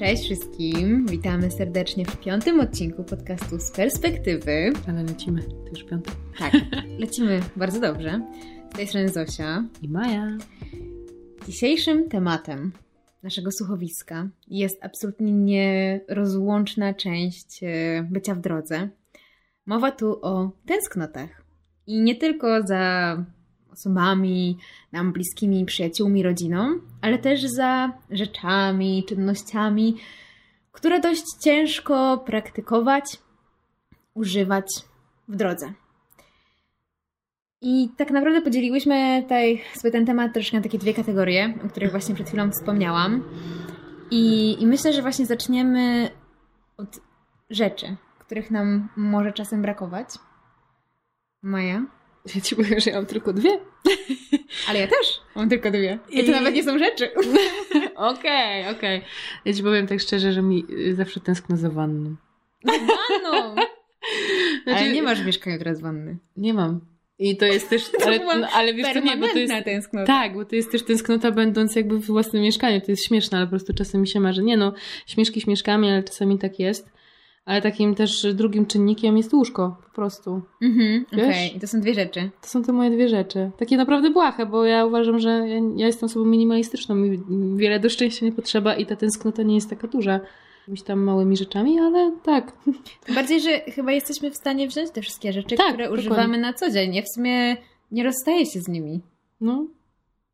Cześć wszystkim, witamy serdecznie w piątym odcinku podcastu z perspektywy. Ale lecimy, to już piąty. Tak, lecimy bardzo dobrze. Z tej strony Zosia. I Maja. Dzisiejszym tematem naszego słuchowiska jest absolutnie nierozłączna część e, bycia w drodze. Mowa tu o tęsknotach. I nie tylko za osobami nam bliskimi, przyjaciółmi, rodziną, ale też za rzeczami, czynnościami, które dość ciężko praktykować, używać w drodze. I tak naprawdę podzieliłyśmy tutaj sobie ten temat troszkę na takie dwie kategorie, o których właśnie przed chwilą wspomniałam. I, I myślę, że właśnie zaczniemy od rzeczy, których nam może czasem brakować. Maja? Ja ci powiem, że ja mam tylko dwie. Ale ja też mam tylko dwie. I to I- nawet nie są rzeczy. Okej, okej. Ja ci powiem tak szczerze, że mi y, zawsze tęskno za wanną. Wanną! Znaczy, Ale nie masz w mieszkaniu teraz wanny. Nie mam. I to jest też... Ale, no, ale wiesz co, nie, bo to jest... Tęsknota. Tak, bo to jest też tęsknota będąc jakby w własnym mieszkaniu. To jest śmieszne, ale po prostu czasem mi się marzy. Nie no, śmieszki śmieszkami, ale czasami tak jest. Ale takim też drugim czynnikiem jest łóżko, po prostu. Mhm, okej. I to są dwie rzeczy. To są te moje dwie rzeczy. Takie naprawdę błahe, bo ja uważam, że ja, ja jestem osobą minimalistyczną. Mi wiele do szczęścia nie potrzeba i ta tęsknota nie jest taka duża. Jakimiś tam małymi rzeczami, ale tak. Tym Bardziej, że chyba jesteśmy w stanie wziąć te wszystkie rzeczy, Tak, które dokładnie. używamy na co dzień. Ja w sumie nie rozstaję się z nimi. No,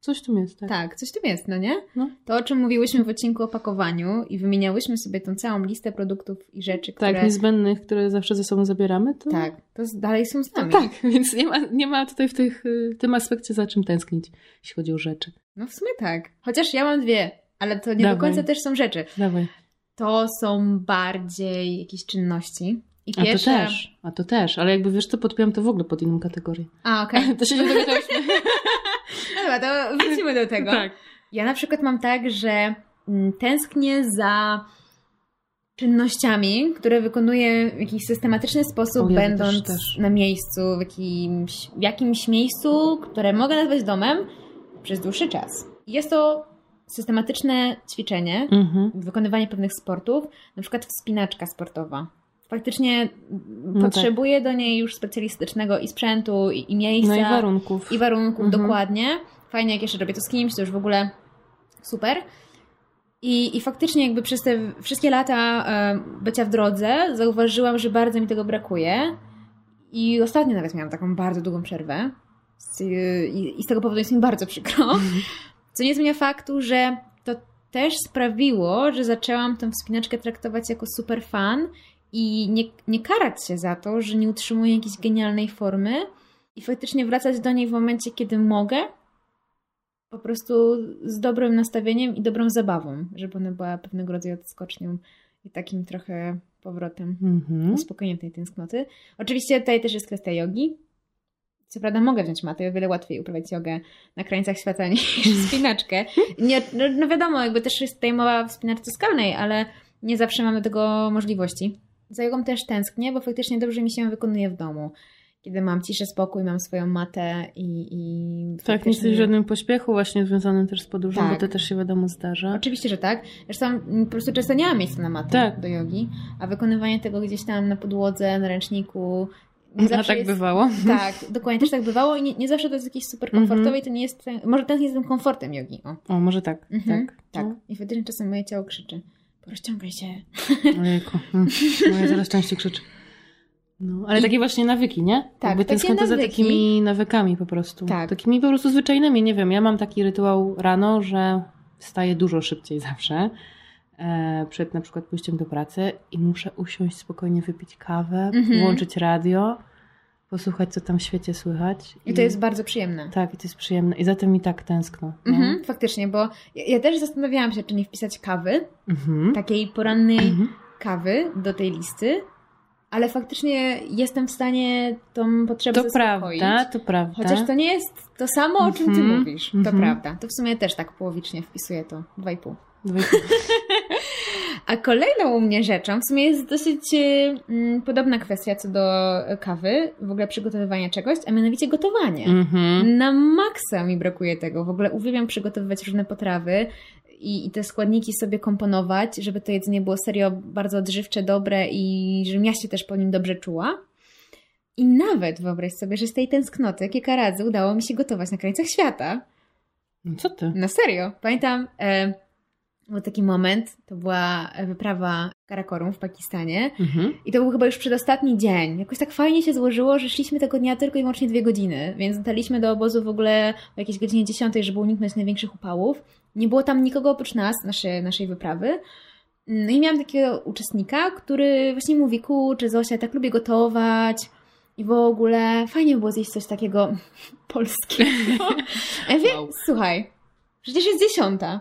coś tu jest, tak. Tak, coś tym jest, no nie? No. To, o czym mówiłyśmy w odcinku o pakowaniu i wymieniałyśmy sobie tą całą listę produktów i rzeczy, które... Tak, niezbędnych, które zawsze ze sobą zabieramy, to... Tak, to dalej są z To nami. tak, więc nie ma, nie ma tutaj w, tych, y, w tym aspekcie za czym tęsknić, jeśli chodzi o rzeczy. No w sumie tak. Chociaż ja mam dwie, ale to nie Dawaj. do końca też są rzeczy. Dawaj. To są bardziej jakieś czynności. I A to też, a to też, ale jakby wiesz co, podpiąłem to w ogóle pod inną kategorię. A, okej. To się nie dowiedziałyśmy. Dobra, to wrócimy do tego. tak. Ja na przykład mam tak, że mm, tęsknię za czynnościami, które wykonuję w jakiś systematyczny sposób, ja będąc też, też. na miejscu, w jakimś, w jakimś miejscu, które mogę nazwać domem przez dłuższy czas. Jest to systematyczne ćwiczenie, Mhm. wykonywanie pewnych sportów, na przykład wspinaczka sportowa. Faktycznie No potrzebuję do niej już specjalistycznego i sprzętu, i, i miejsca. No i warunków. I warunków, Mhm. dokładnie. Fajnie, jak jeszcze robię to z kimś, to już w ogóle super. I, I faktycznie jakby przez te wszystkie lata e, bycia w drodze zauważyłam, że bardzo mi tego brakuje. I ostatnio nawet miałam taką bardzo długą przerwę. Z, i, I z tego powodu jest mi bardzo przykro. Mhm. Co nie zmienia faktu, że to też sprawiło, że zaczęłam tę wspinaczkę traktować jako super fan i nie, nie karać się za to, że nie utrzymuję jakiejś genialnej formy i faktycznie wracać do niej w momencie, kiedy mogę. Po prostu z dobrym nastawieniem i dobrą zabawą, żeby ona była pewnego rodzaju odskocznią i takim trochę powrotem, Mhm. uspokojeniem tej tęsknoty. Oczywiście tutaj też jest kwestia jogi. Co prawda mogę wziąć matę, o wiele łatwiej uprawiać jogę na krańcach świata niż wspinaczkę. Nie, no, no wiadomo, jakby też jest tutaj mowa o wspinaczce skalnej, ale nie zawsze mamy tego możliwości. Za jogą też tęsknię, bo faktycznie dobrze mi się wykonuje w domu. Kiedy mam ciszę, spokój, mam swoją matę i... i Tak, nie jesteś w żadnym pośpiechu właśnie związanym też z podróżą, Tak. bo to też się wiadomo zdarza. Oczywiście, że tak. Zresztą mm, po prostu często nie mam miejsca na matę Tak. do jogi, a wykonywanie tego gdzieś tam na podłodze, na ręczniku... Nie A tak jest... bywało. Tak, dokładnie też tak bywało i nie, nie zawsze to jest jakieś super Mhm. komfortowe i to nie jest... Może ten jest tym komfortem jogi, o. O, może tak. Mhm, Tak. tak. No. I faktycznie czasem moje ciało krzyczy. Porozciągaj się. Ojejku. Mm. Moje zaraz częściej krzyczy. No, ale I- takie właśnie nawyki, nie? Tak, Jakby tęsknota za takimi nawykami po prostu. Tak. Takimi po prostu zwyczajnymi. Nie wiem, ja mam taki rytuał rano, że wstaję dużo szybciej zawsze. E, przed na przykład pójściem do pracy i muszę usiąść spokojnie, wypić kawę, Mhm. włączyć radio, posłuchać, co tam w świecie słychać. I to jest bardzo przyjemne. Tak, i to jest przyjemne. I za tym mi tak tęskno. No. Mhm, faktycznie, bo ja, ja też zastanawiałam się, czy nie wpisać kawy, Mhm. takiej porannej Mhm. kawy do tej listy, ale faktycznie jestem w stanie tą potrzebę To zaspokoić. prawda, to prawda. Chociaż to nie jest to samo, o czym ty Mhm, mówisz. To mhm. prawda. To w sumie też tak połowicznie wpisuję to. Dwa i pół. Dwa i pół. A kolejną u mnie rzeczą, w sumie jest dosyć mm, podobna kwestia co do kawy, w ogóle przygotowywania czegoś, a mianowicie gotowanie. Mhm. Na maksa mi brakuje tego. W ogóle uwielbiam przygotowywać różne potrawy i, i te składniki sobie komponować, żeby to jedzenie było serio bardzo odżywcze, dobre i żebym ja się też po nim dobrze czuła. I nawet wyobraź sobie, że z tej tęsknoty kilka razy udało mi się gotować na krańcach świata. No co ty? Na serio. Pamiętam, e, był taki moment, to była wyprawa Karakorum w Pakistanie Mhm. i to był chyba już przedostatni dzień. Jakoś tak fajnie się złożyło, że szliśmy tego dnia tylko i wyłącznie dwie godziny, więc dotarliśmy do obozu w ogóle o jakiejś godzinie 10, żeby uniknąć największych upałów. Nie było tam nikogo oprócz nas, naszej, naszej wyprawy. No i miałam takiego uczestnika, który właśnie mówi, kurczę Zosia, tak lubię gotować i w ogóle fajnie by było zjeść coś takiego polskiego. Wiem, Wow. słuchaj, przecież jest dziesiąta.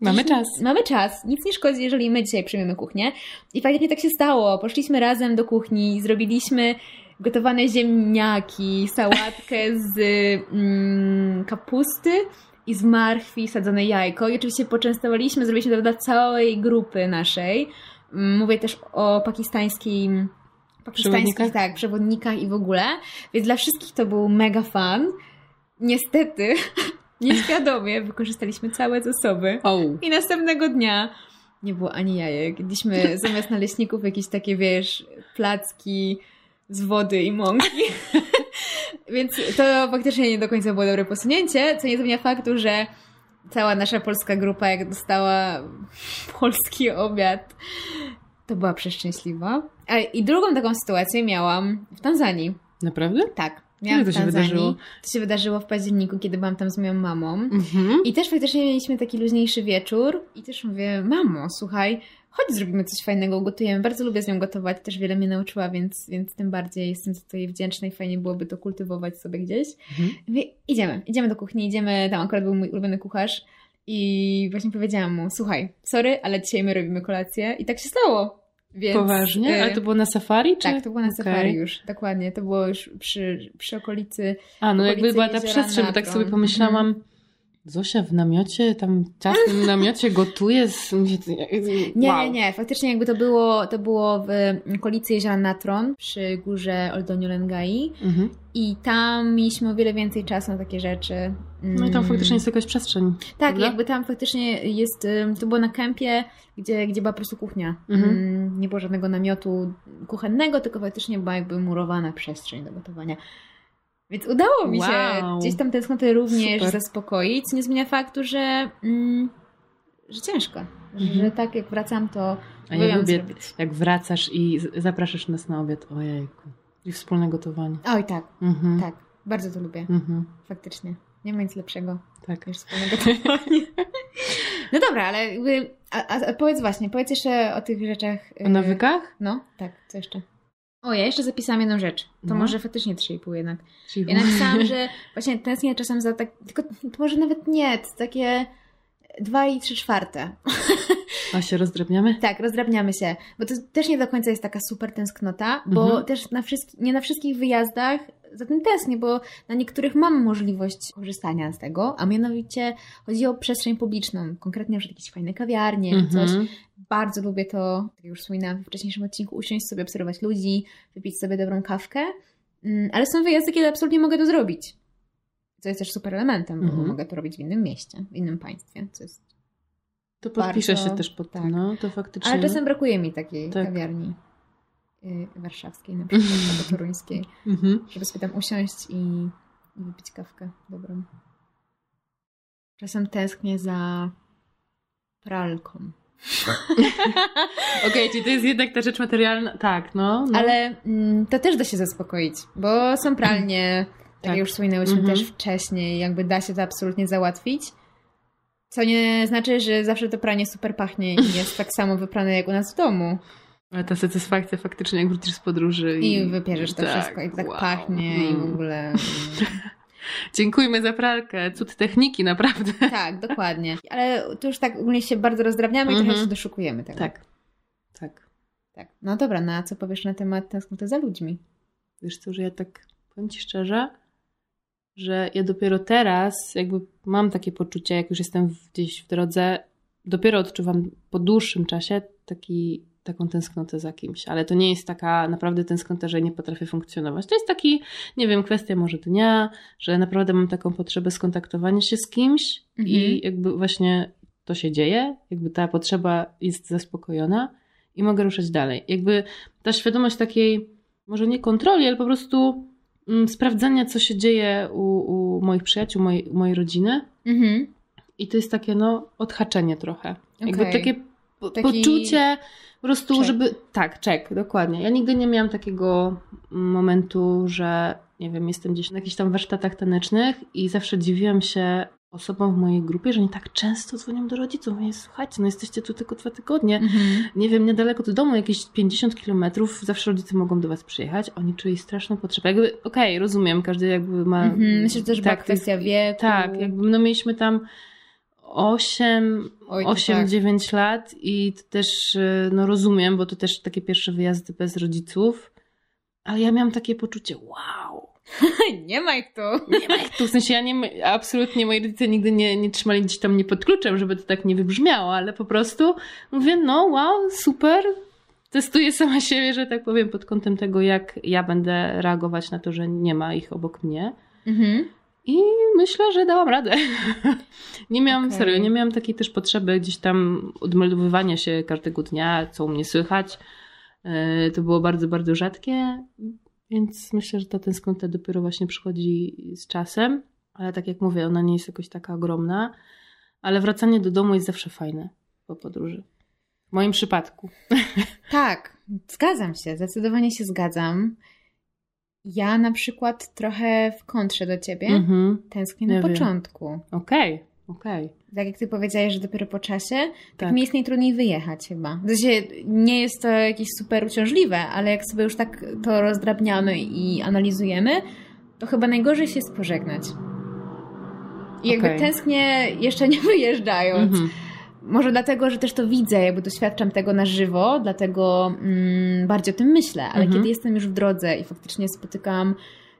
Mamy czas. Mamy czas. Nic nie szkodzi, jeżeli my dzisiaj przyjmiemy kuchnię. I faktycznie tak się stało. Poszliśmy razem do kuchni, zrobiliśmy gotowane ziemniaki, sałatkę z mm, kapusty i z marchwi, sadzone jajko. I oczywiście poczęstowaliśmy, zrobiliśmy to dla całej grupy naszej. Mm, Mówię też o pakistańskim pakistańskich, tak, przewodnikach i w ogóle. Więc dla wszystkich to był mega fan. Niestety, nieświadomie wykorzystaliśmy całe zasoby. O, I następnego dnia nie było ani jajek. Jedliśmy zamiast naleśników jakieś takie, wiesz, placki z wody i mąki. Więc to faktycznie nie do końca było dobre posunięcie, co nie zmienia faktu, że cała nasza polska grupa, jak dostała polski obiad, to była przeszczęśliwa. A, I drugą taką sytuację miałam w Tanzanii. naprawdę? Tak. Miałam Kiedy to się wydarzyło? To się wydarzyło w październiku, kiedy byłam tam z moją mamą. Mhm. I też faktycznie mieliśmy taki luźniejszy wieczór i też mówię, mamo, słuchaj, chodź zrobimy coś fajnego, ugotujemy. Bardzo lubię z nią gotować, też wiele mnie nauczyła, więc, więc tym bardziej jestem jej wdzięczna i fajnie byłoby to kultywować sobie gdzieś. Mhm. Mówię, idziemy, idziemy do kuchni, idziemy, tam akurat był mój ulubiony kucharz i właśnie powiedziałam mu, słuchaj, sorry, ale dzisiaj my robimy kolację i tak się stało. Więc, Poważnie? y, Ale to było na safari? Czy? Tak, to było na Okej. safari już, dokładnie. To było już przy, przy okolicy A, no jakby okolicy była ta przestrzeń, bo tak sobie pomyślałam, Zosia w namiocie, tam w ciasnym namiocie gotuje. Z... mówię, Nie, wow. nie, nie. Faktycznie jakby to było, to było w okolicy jeziora Natron przy górze Oldoniu Lengai Mhm. i tam mieliśmy o wiele więcej czasu na takie rzeczy. No i tam Mm. faktycznie jest jakaś przestrzeń. Tak, prawda? jakby tam faktycznie jest, to było na kempie, gdzie, gdzie była po prostu kuchnia. Mhm. Ym, Nie było żadnego namiotu kuchennego, tylko faktycznie była jakby murowana przestrzeń do gotowania. Więc udało mi się Wow. gdzieś tam tęsknotę również Super. zaspokoić. Nie zmienia faktu, że, mm, że ciężko. Mhm. Że tak jak wracam, to A ja lubię, zrobić. jak wracasz i zapraszasz nas na obiad. Ojejku. I wspólne gotowanie. Oj, tak, Mhm. tak. Bardzo to lubię. Mhm. Faktycznie. Nie ma nic lepszego Tak. niż wspólne gotowanie. No dobra, ale a, a, powiedz właśnie, powiedz jeszcze o tych rzeczach. O nawykach? No, tak, co jeszcze? O, ja jeszcze zapisałam jedną rzecz. To No. może faktycznie 3,5 jednak. Czyli- Ja napisałam, że właśnie tęsknię czasem za tak, tylko to może nawet nie, to takie 2 i 3 czwarte. A się rozdrabniamy? Tak, rozdrabniamy się, bo to też nie do końca jest taka super tęsknota, bo Mhm. też na wszystkich, nie na wszystkich wyjazdach za tym tęsknię, bo na niektórych mam możliwość korzystania z tego, a mianowicie chodzi o przestrzeń publiczną, konkretnie że jakieś fajne kawiarnie czy coś. Bardzo lubię to, tak jak już wspominałam w wcześniejszym odcinku, usiąść sobie, obserwować ludzi, wypić sobie dobrą kawkę, Mm, ale są wyjazdy, kiedy absolutnie mogę to zrobić. Co jest też super elementem, bo Mhm. mogę to robić w innym mieście, w innym państwie, co jest To podpiszę Bardzo- się też pod tak. no to faktycznie. Ale czasem brakuje mi takiej Tak. kawiarni y, warszawskiej na przykład, albo toruńskiej, Mhm. żeby sobie tam usiąść i wypić kawkę dobrą. Czasem tęsknię za pralką. Okej, czyli to jest jednak ta rzecz materialna. Tak, no. no. Ale mm, to też da się zaspokoić, bo są pralnie, tak, Tak. jak już wspominałyśmy Mhm. też wcześniej, jakby da się to absolutnie załatwić. Co nie znaczy, że zawsze to pranie super pachnie i jest tak samo wyprane jak u nas w domu. Ale ta satysfakcja faktycznie, jak wrócisz z podróży i, I wypierzesz to tak, wszystko i tak wow. pachnie i w Mm. ogóle. Dziękujmy za pralkę. Cud techniki, naprawdę. Tak, dokładnie. Ale tu już tak ogólnie się bardzo rozdrabniamy i Mhm. trochę się doszukujemy tego. Tak. Tak. tak. No dobra, no a co powiesz na temat tęsknoty za ludźmi? Wiesz co, że ja tak powiem Ci szczerze, że ja dopiero teraz jakby mam takie poczucie, jak już jestem gdzieś w drodze, dopiero odczuwam po dłuższym czasie taki, taką tęsknotę za kimś, ale to nie jest taka naprawdę tęsknota, że nie potrafię funkcjonować. To jest taki, nie wiem, kwestia może dnia, że naprawdę mam taką potrzebę skontaktowania się z kimś Mhm. i jakby właśnie to się dzieje, jakby ta potrzeba jest zaspokojona i mogę ruszać dalej. Jakby ta świadomość takiej, może nie kontroli, ale po prostu mm, sprawdzania, co się dzieje u, u moich przyjaciół, mojej, mojej rodziny. Mhm. I to jest takie, no, odhaczenie trochę. Jakby Okej. takie po, Taki poczucie po prostu, check. żeby... Tak, czek, dokładnie. Ja nigdy nie miałam takiego momentu, że nie wiem, jestem gdzieś na jakichś tam warsztatach tanecznych i zawsze dziwiłam się osobom w mojej grupie, że nie tak często dzwonią do rodziców. Mówię, słuchajcie, no jesteście tu tylko dwa tygodnie. Mhm. Nie wiem, niedaleko do domu, jakieś 50 kilometrów, zawsze rodzice mogą do was przyjechać. Oni czuli straszną potrzebę. Jakby, okej, rozumiem, każdy jakby ma... Mhm. Myślę, że też była tak, kwestia wieku. tak, jakby no mieliśmy tam 8, Oj, to 8 tak. 9 lat i to też y, no rozumiem, bo to też takie pierwsze wyjazdy bez rodziców. Ale ja miałam takie poczucie, wow, Nie ma ich tu. nie ma ich tu. W sensie ja nie, absolutnie moi rodzice nigdy nie, nie trzymali gdzieś tam mnie pod kluczem, żeby to tak nie wybrzmiało, ale po prostu mówię, no wow, super. Testuję sama siebie, że tak powiem, pod kątem tego, jak ja będę reagować na to, że nie ma ich obok mnie. Mhm. I myślę, że dałam radę. Nie miałam, Okej. serio, nie miałam takiej też potrzeby gdzieś tam odmeldowywania się każdego dnia, co u mnie słychać. E, To było bardzo, bardzo rzadkie, więc myślę, że ta tęsknota dopiero właśnie przychodzi z czasem. Ale tak jak mówię, ona nie jest jakoś taka ogromna. Ale wracanie do domu jest zawsze fajne po podróży. W moim przypadku. Tak, zgadzam się, zdecydowanie się zgadzam. Ja na przykład trochę w kontrze do ciebie Mhm. tęsknię na wiem. początku. Okej, okej. Tak jak ty powiedziałeś, że dopiero po czasie, tak, Tak. mi jest najtrudniej wyjechać chyba. W sensie nie jest to jakieś super uciążliwe, ale jak sobie już tak to rozdrabniamy i analizujemy, to chyba najgorzej się jest pożegnać. I jakby tęsknię jeszcze nie wyjeżdżając. Mhm. Może dlatego, że też to widzę, jakby doświadczam tego na żywo, dlatego mm, bardziej o tym myślę, ale Mhm. kiedy jestem już w drodze i faktycznie spotykam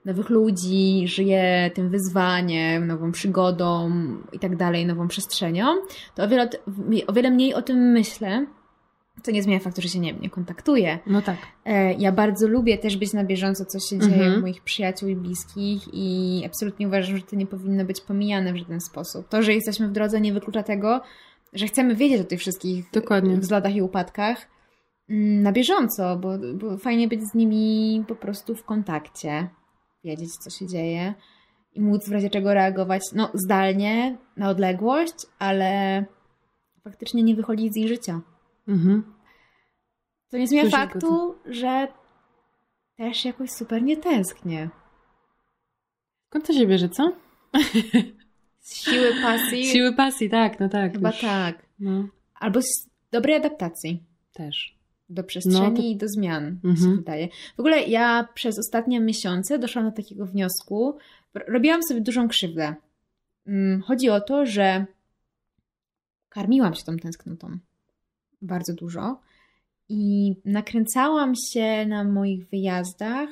nowych ludzi, żyję tym wyzwaniem, nową przygodą i tak dalej, nową przestrzenią, to o wiele, o wiele mniej o tym myślę, co nie zmienia faktu, że się nie, nie kontaktuję. No tak. E, Ja bardzo lubię też być na bieżąco, co się dzieje Mhm. u moich przyjaciół i bliskich i absolutnie uważam, że to nie powinno być pomijane w żaden sposób. To, że jesteśmy w drodze nie wyklucza tego, że chcemy wiedzieć o tych wszystkich Dokładnie. wzlotach i upadkach mm, na bieżąco, bo, bo fajnie być z nimi po prostu w kontakcie, wiedzieć co się dzieje i móc w razie czego reagować, no zdalnie, na odległość, ale faktycznie nie wychodzić z ich życia. Mhm. To nie zmienia faktu, że też jakoś super nie tęsknię. Skąd to się bierze, co? Z siły pasji? Siły pasji, tak, no tak. Chyba już, tak. No, Albo z dobrej adaptacji też. do przestrzeni No to- i do zmian, mi się Mhm. wydaje. W ogóle ja przez ostatnie miesiące doszłam do takiego wniosku, robiłam sobie dużą krzywdę. Mm, Chodzi o to, że karmiłam się tą tęsknotą bardzo dużo i nakręcałam się na moich wyjazdach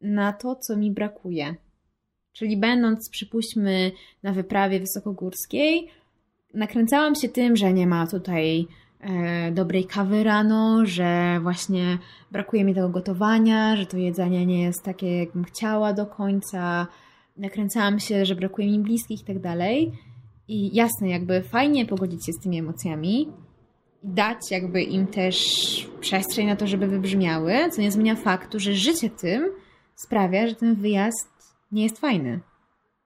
na to, co mi brakuje. Czyli będąc, przypuśćmy, na wyprawie wysokogórskiej, nakręcałam się tym, że nie ma tutaj e, dobrej kawy rano, że właśnie brakuje mi tego gotowania, że to jedzenie nie jest takie, jakbym chciała do końca. Nakręcałam się, że brakuje mi bliskich i tak dalej. I jasne, jakby fajnie pogodzić się z tymi emocjami, dać jakby im też przestrzeń na to, żeby wybrzmiały, co nie zmienia faktu, że życie tym sprawia, że ten wyjazd nie jest fajny.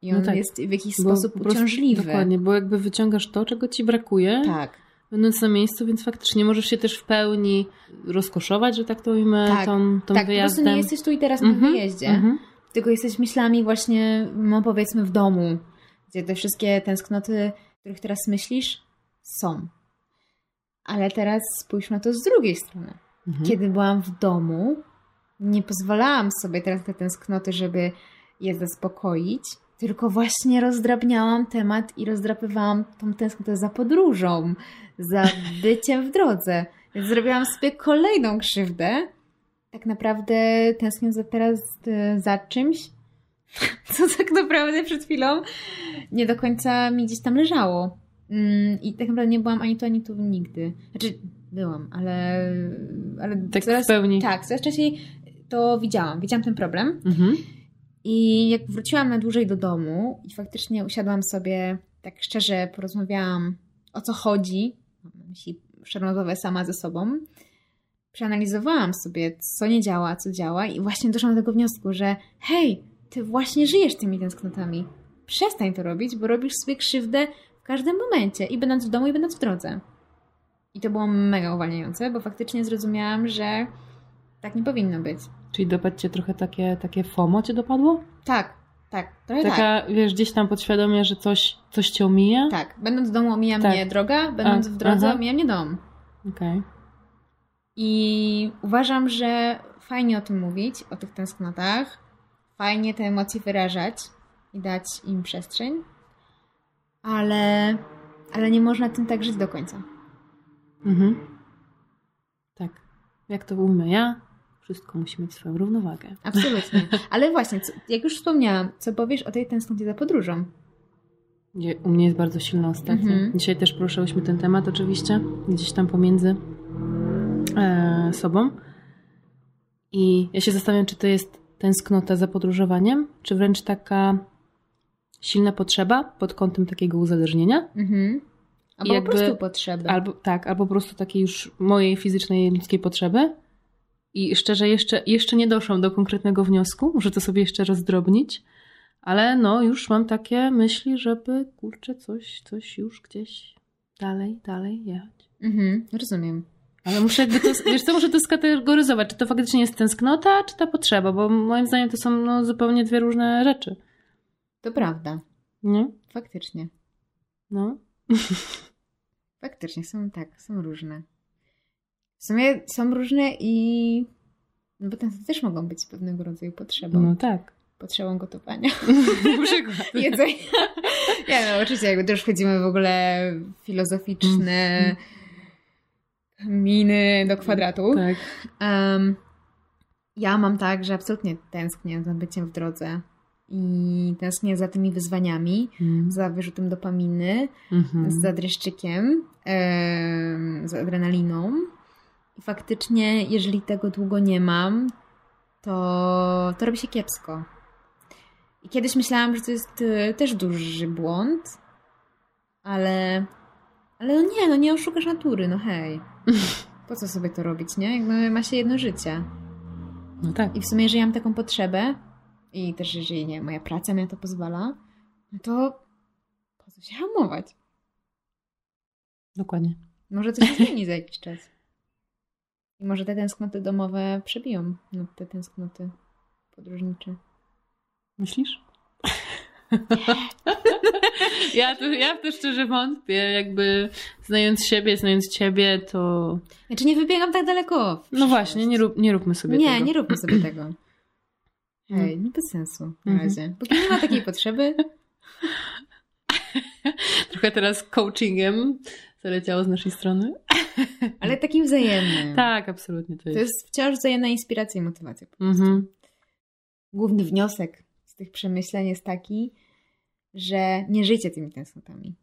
I No on tak. jest w jakiś sposób po prostu- uciążliwy. Dokładnie, bo jakby wyciągasz to, czego ci brakuje, Tak. będąc na miejscu, więc faktycznie możesz się też w pełni rozkoszować, że tak to ujmę, Tak. tą, tą tak, po wyjazdem. prostu nie jesteś tu i teraz na Mhm, wyjeździe, mhm. tylko jesteś myślami właśnie, no powiedzmy w domu, gdzie te wszystkie tęsknoty, o których teraz myślisz, są. Ale teraz spójrz na to z drugiej strony. Mhm. Kiedy byłam w domu, nie pozwalałam sobie teraz te tęsknoty, żeby je zaspokoić, tylko właśnie rozdrabniałam temat i rozdrapywałam tą tęsknotę za podróżą, za byciem w drodze. Więc zrobiłam sobie kolejną krzywdę. Tak naprawdę tęsknię za teraz e, za czymś, co tak naprawdę przed chwilą nie do końca mi gdzieś tam leżało. Mm, I tak naprawdę nie byłam ani tu, ani tu nigdy. Znaczy, byłam, ale. ale Tak coraz, w pełni. Tak, coraz częściej to widziałam. Widziałam ten problem. Mhm. I jak wróciłam na dłużej do domu i faktycznie usiadłam sobie, tak szczerze porozmawiałam o co chodzi, mam myśli przerobowe sama ze sobą, przeanalizowałam sobie, co nie działa, co działa i właśnie doszłam do tego wniosku, że hej, ty właśnie żyjesz tymi tęsknotami. Przestań to robić, bo robisz sobie krzywdę w każdym momencie i będąc w domu, i będąc w drodze. I to było mega uwalniające, bo faktycznie zrozumiałam, że tak nie powinno być. Czyli dopadł cię trochę takie, takie FOMO cię dopadło? Tak, tak, trochę tak. Taka, wiesz, gdzieś tam podświadomie, że coś, coś cię omija? Tak, będąc w domu omija Tak. mnie droga, będąc A, w drodze aha. omija mnie dom. Okej. I uważam, że fajnie o tym mówić, o tych tęsknotach, fajnie te emocje wyrażać i dać im przestrzeń, ale, ale nie można tym tak żyć do końca. Mhm. Tak. Jak to ujmę ja? Wszystko musi mieć swoją równowagę. Absolutnie. Ale właśnie, co, jak już wspomniałam, co powiesz o tej tęsknocie za podróżą? Nie, U mnie jest bardzo silna ostatnio. Mhm. Dzisiaj też poruszałyśmy ten temat oczywiście, gdzieś tam pomiędzy e, sobą. I ja się zastanawiam, czy to jest tęsknota za podróżowaniem, czy wręcz taka silna potrzeba pod kątem takiego uzależnienia. Mhm. Albo jakby- po prostu potrzeby. Albo tak, albo po prostu takiej już mojej fizycznej, ludzkiej potrzeby. I szczerze, jeszcze, jeszcze nie doszłam do konkretnego wniosku, muszę to sobie jeszcze rozdrobnić, ale no już mam takie myśli, żeby kurczę coś, coś już gdzieś dalej, dalej jechać. Mhm, rozumiem. Ale muszę jakby to, wiesz co, muszę to skategoryzować, czy to faktycznie jest tęsknota, czy ta potrzeba, bo moim zdaniem to są no, zupełnie dwie różne rzeczy. To prawda. Nie? Faktycznie. No. Faktycznie są tak, są różne. W sumie są różne i. No bo tęsknoty też mogą być pewnego rodzaju potrzebą. No tak. Potrzebą gotowania. Na przykład. Jedzenia. Ja no oczywiście jakby już wchodzimy w ogóle w filozoficzne miny do kwadratu. Tak. Em, ja mam tak, że absolutnie tęsknię za byciem w drodze i tęsknię za tymi wyzwaniami, Mm. za wyrzutem dopaminy, Mhm. za dreszczykiem, em, z adrenaliną. Faktycznie, jeżeli tego długo nie mam, to, to robi się kiepsko. I kiedyś myślałam, że to jest e, też duży błąd, ale, ale no nie, no nie oszukasz natury, no hej. Po co sobie to robić, nie? Jakby ma się jedno życie. No tak. I w sumie, jeżeli mam taką potrzebę i też jeżeli nie, moja praca mi na to pozwala, no to po co się hamować? Dokładnie. Może coś się zmieni za jakiś czas. I może te tęsknoty domowe przebiją nad te tęsknoty podróżnicze. Myślisz? ja, to, ja w to szczerze wątpię, jakby znając siebie, znając ciebie, to... Znaczy nie wybiegam tak daleko. No właśnie, nie, rób, nie róbmy sobie Nie, tego. nie róbmy sobie tego. Hej, no bez sensu na Mhm. razie. Póki nie ma takiej potrzeby, Trochę teraz coachingiem zaleciało z naszej strony. ale takim wzajemnym. Tak, absolutnie to To jest. jest wciąż wzajemna inspiracja i motywacja. po prostu. Mhm. Główny wniosek z tych przemyśleń jest taki, że nie żyjcie tymi tęsknotami.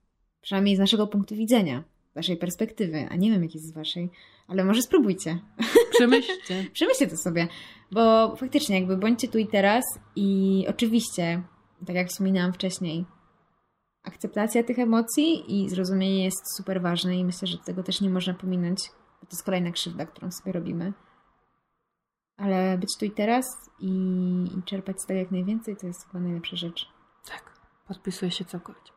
Przynajmniej z naszego punktu widzenia, z waszej perspektywy, a nie wiem jak jest z waszej, ale może spróbujcie. Przemyślcie. Przemyślcie to sobie, bo faktycznie jakby bądźcie tu i teraz i oczywiście, tak jak wspominałam wcześniej, akceptacja tych emocji i zrozumienie jest super ważne i myślę, że tego też nie można pominąć, bo to jest kolejna krzywda, którą sobie robimy. Ale być tu i teraz i, i czerpać z tego jak najwięcej, to jest chyba najlepsza rzecz. Tak, podpisuję się całkowicie.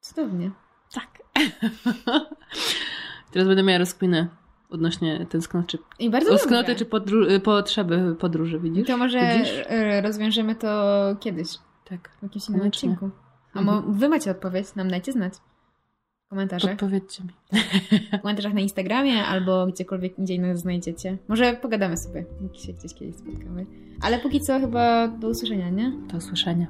Cudownie. Tak. Teraz będę miała rozkminę odnośnie tęsknoty, I bardzo tęsknoty czy podru- potrzeby podróży, widzisz? To może Widzisz? e, rozwiążemy to kiedyś, Tak. w jakimś innym odcinku. A Mhm. wy macie odpowiedź, nam dajcie znać. W komentarzach. Podpowiedzcie mi. w komentarzach na Instagramie albo gdziekolwiek indziej nas znajdziecie. Może pogadamy sobie, jak się gdzieś kiedyś spotkamy. Ale póki co chyba do usłyszenia, nie? Do usłyszenia.